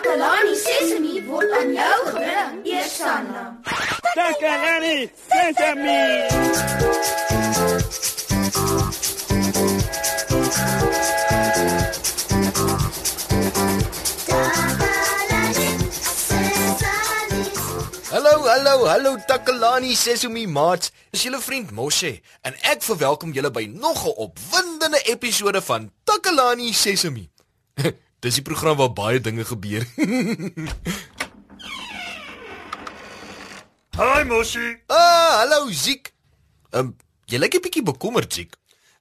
Takalani Sesemi word aan jou gebring, Eersanna. Takalani Sesame. Hallo, hallo, hallo Takalani Sesumi maats. Dis julle vriend Moshe en ek verwelkom julle by nog 'n opwindende episode van Takalani Sesumi. Dis die program waar baie dinge gebeur. Hi Moshi. ah, hallo Ziek. Ehm, um, jy lyk 'n bietjie bekommerd, Ziek.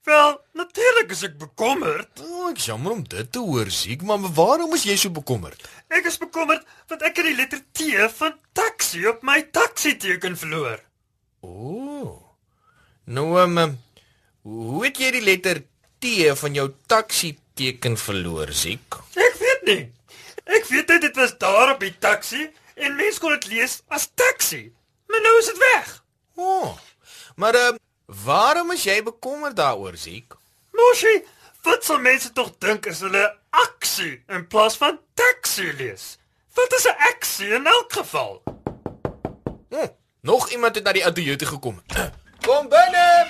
Wel, natuurlik is ek bekommerd. Oh, ek jammer om dit te hoor, Ziek, maar waarom is jy so bekommerd? Ek is bekommerd want ek het die letter T van taxi op my taxi teken verloor. O. Oh. Nou, ehm, um, hoe het jy die letter T van jou taxi teken verloor, Ziek? Ek weet nie. Ek weet net dit was daar op die taxi en mense kon dit lees as taxi. Maar nou is dit weg. O. Oh. Maar um, waarom is jy bekommerd daaroor, Ziek? Moshi, wat sal mense tog dink as hulle aksie in plaas van taxi lees? Wat is 'n aksie in elk geval? Hm, nog iemand het na die ateljee toe gekom. Kom binne.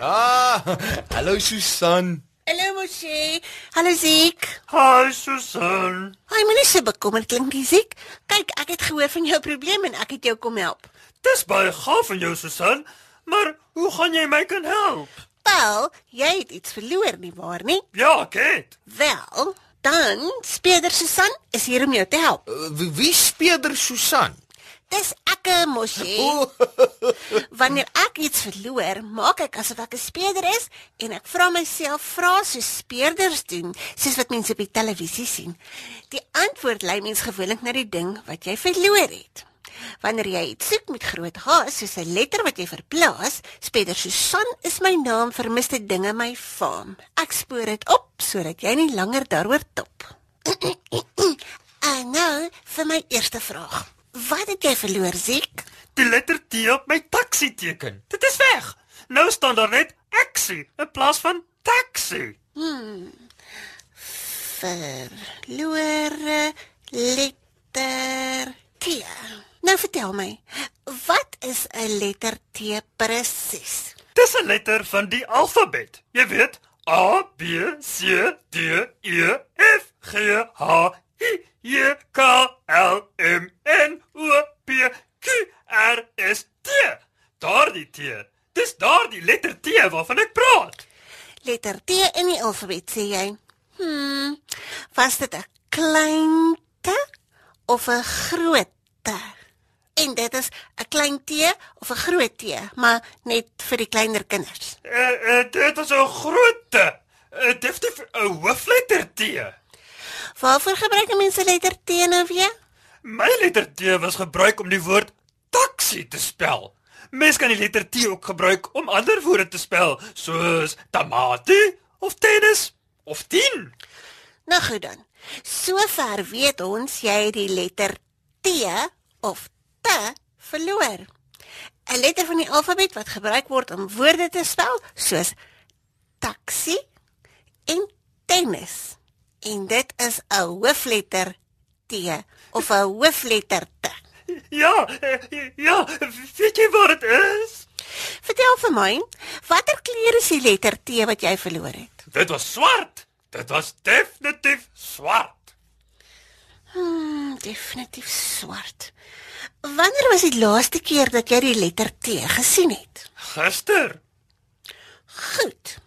Ah, hallo Susan. Hallo Moshe. Hallo Ziek. Hi Susan. Ai, moenie so bekommerd klink nie, Ziek. Kyk, ek het gehoor van jou probleem en ek het jou kom help. Dis baie gaaf van jou Susan, maar hoe gaan jy my kan help? Wel, jy het iets verloor nie waar nie? Ja, ek het. Wel, dan Speeder Susan is hier om jou te help. Uh, wie, wie speeder Susan? Dis ek, Moshe. Wanneer ek iets verloor, maak ek asof ek 'n speeder is en ek vra myself vrae so speerders doen, soos wat mense op die televisie sien. Die antwoord lei mens gewoonlik na die ding wat jy verloor het. Wanneer jy iets soek met groot H, soos 'n letter wat jy verplaas, speeder Susan is my naam vir miste dinge my faam. Ek spoor dit op sodat jy nie langer daaroor top. en nou vir my eerste vraag. Wat het jy verloor, Ziek? Die letter T op my taxi teken. Dit is weg. Nou staan daar net aksie in plaas van taxi. Verlore letter T. Nou vertel my, wat is 'n letter T presies? Dis 'n letter van die alfabet. Jy weet, A B C D E F G H J K L M N O P Q R S T. Daardie T. Dis daardie letter T waarvan ek praat. Letter T in die alfabet sê jy. Hm, was dit 'n klein T of 'n groot T? En dit is 'n klein T of 'n groot T, maar net vir die kleiner kinders. Uh, uh, dit is 'n groot T. Uh, Definitief 'n hoofletter T. Waarvoor gebruik mense letter T nou weer? My letter T was gebruik om die woord taxi te spel. Mens kan die letter T ook gebruik om ander woorde te spel, soos tamatie of tennis of 10. Nou goed dan. Sover weet ons jy het die letter T of T verloor. 'n Letter van die alfabet wat gebruik word om woorde te spel, soos taxi en tennis. En dit is 'n hoofletter T of 'n hoofletter T. Ja, ja, weet jy wat dit is? Vertel vir my, watter kleur is die letter T wat jy verloor het? Dit was swart. Dit was definitief swart. Hmm, definitief swart. Wanneer was die laaste keer dat jy die letter T gesien het? Gister. Goed.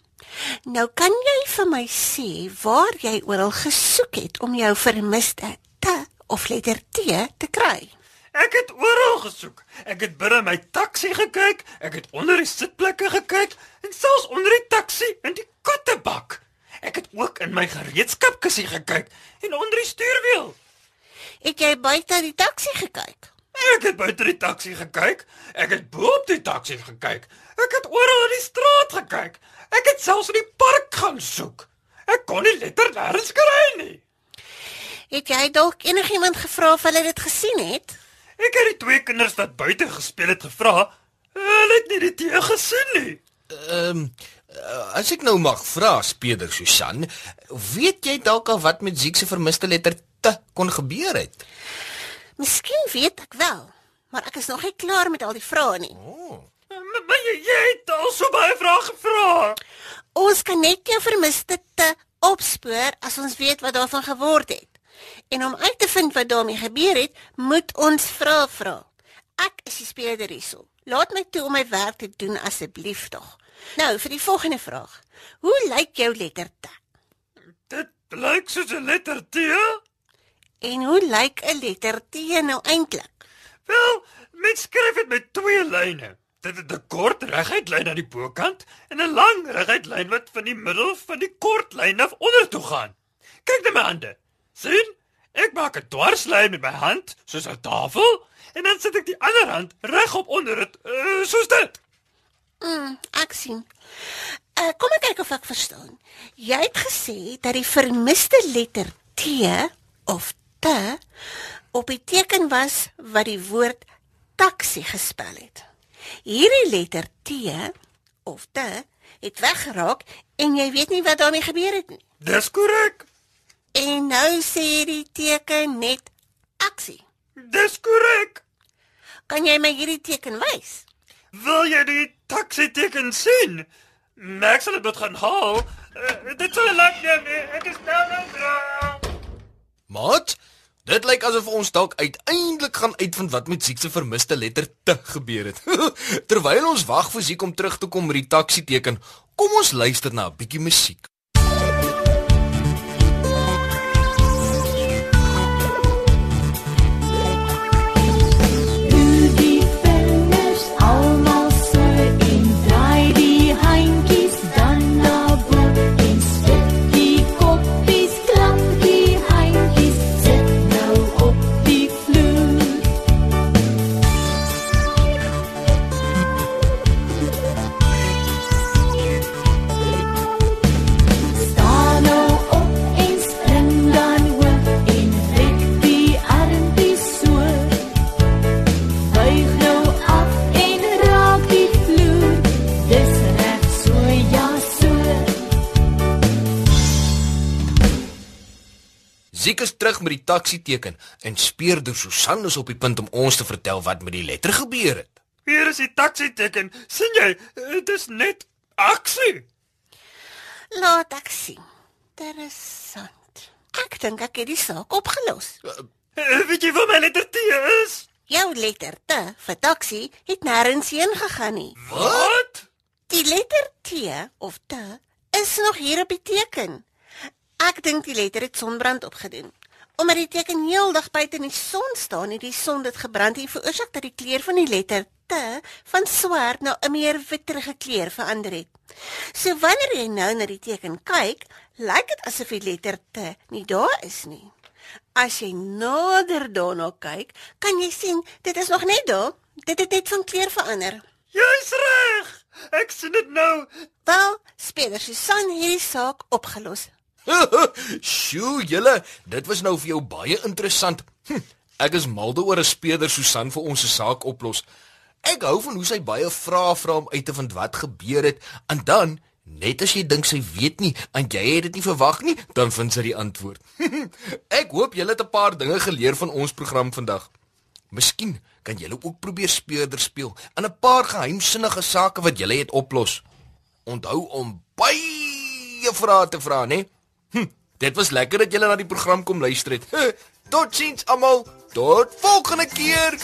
Nou kan jy vir my sê waar jy oral gesoek het om jou vermiste T of letter T te kry. Ek het oral gesoek. Ek het binne my taxi gekyk, ek het onder die sitplekke gekyk en selfs onder die taxi in die kattebak. Ek het ook in my gereedskapkissie gekyk en onder die stuurwiel. Het jy buite die taxi gekyk? Ek het buite die taxi gekyk. Ek het bo op die taxi gekyk. Ek het oral in die straat gekyk. Ek het selfs in die park gaan soek. Ek kon nie letter nêrens kry nie. Het jy dalk enigiemand gevra of hulle dit gesien het? Ek het die twee kinders wat buite gespeel het gevra. Hulle het nie die tee gesien nie. Ehm um, as ek nou mag vra, speeder Susan, weet jy dalk al wat met Ziek se vermiste letter te kon gebeur het? Miskien weet ek wel, maar ek is nog nie klaar met al die vrae nie. Maar jy, jy het al so baie vrae gevra. Ons kan net jou vermiste te opspoor as ons weet wat daarvan geword het. En om uit te vind wat daarmee gebeur het, moet ons vra vra. Ek is die speurder hierso. Laat my toe om my werk te doen asseblief tog. Nou vir die volgende vraag. Hoe lyk jou letter T? Dit lyk soos 'n letter T. En hoe lyk 'n letter T nou eintlik? Wel, mens skryf dit met twee lyne. Dit het 'n kort reguit lyn aan die bokant en 'n lang reguit lyn wat van die middel van die kort lyn af onder toe gaan. Kyk na my hande. sien? Ek maak 'n dwarslyn met my hand soos 'n tafel en dan sit ek die ander hand regop onder dit, uh, soos dit. Mm, ek sien. Uh, kom ek kyk of ek verstaan. Jy het gesê dat die vermiste letter T of T op die teken was wat die woord taxi gespel het. Hierdie letter T of T het weggeraak en jy weet nie wat daarmee gebeur het nie. Dis korrek. En nou sê die teken net aksie. Dis korrek. Kan jy my hierdie teken wys? Wil jy die taxi teken sien? Max sal dit gaan haal. Uh, dit sal lank neem. Ek is nou nou dra. Maat, dit lyk asof ons dalk uiteindelik gaan uitvind wat met Ziek se vermiste letter T gebeur het. Terwyl ons wag vir Ziek om terug te kom met die taxi teken, kom ons luister na 'n bietjie musiek. Ziek is terug met die taxi teken en speurder Susan is op die punt om ons te vertel wat met die letter gebeur het. Hier is die taxi teken. sien jy? Dit is net aksie. Laat ek sien. Interessant. Ek dink ek het die saak opgelos. Uh, weet jy wat my letter T is? Jou letter T vir taxi het nêrens heen gegaan nie. Wat? Die letter T of T is nog hier op die teken. Ek dink die letter het sonbrand opgedoen. Omdat die teken heeldag buite in die son staan, het die son dit gebrand en veroorsaak dat die kleur van die letter T van swart na 'n meer witterige kleur verander het. So wanneer jy nou na die teken kyk, lyk dit asof die letter T nie daar is nie. As jy nader daarna kyk, kan jy sien dit is nog net daar. Dit het net van kleur verander. Jy's reg. Ek sien dit nou. Wel, speler Susan het die saak opgelos. Sjoe, julle, dit was nou vir jou baie interessant. Hm, ek is mal oor 'n speurder Susan vir ons se saak oplos. Ek hou van hoe sy baie vrae vra om uit te vind wat gebeur het en dan Net as jy dink sy weet nie en jy het dit nie verwag nie, dan vind sy die antwoord. ek hoop julle het 'n paar dinge geleer van ons program vandag. Miskien kan julle ook probeer speurder speel en 'n paar geheimsinnige sake wat julle het oplos. Onthou om baie vrae te vra, né? Hm, dit was lekker dat julle na die program kom luister het. Totsiens almal. Tot volgende keer.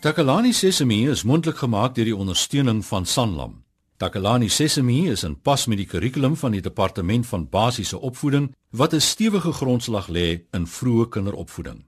Takalani Sesemi is mondelik gemaak deur die ondersteuning van Sanlam. Takalani Sesemi is in pas met die kurrikulum van die Departement van Basiese Opvoeding wat 'n stewige grondslag lê in vroeë kinderopvoeding.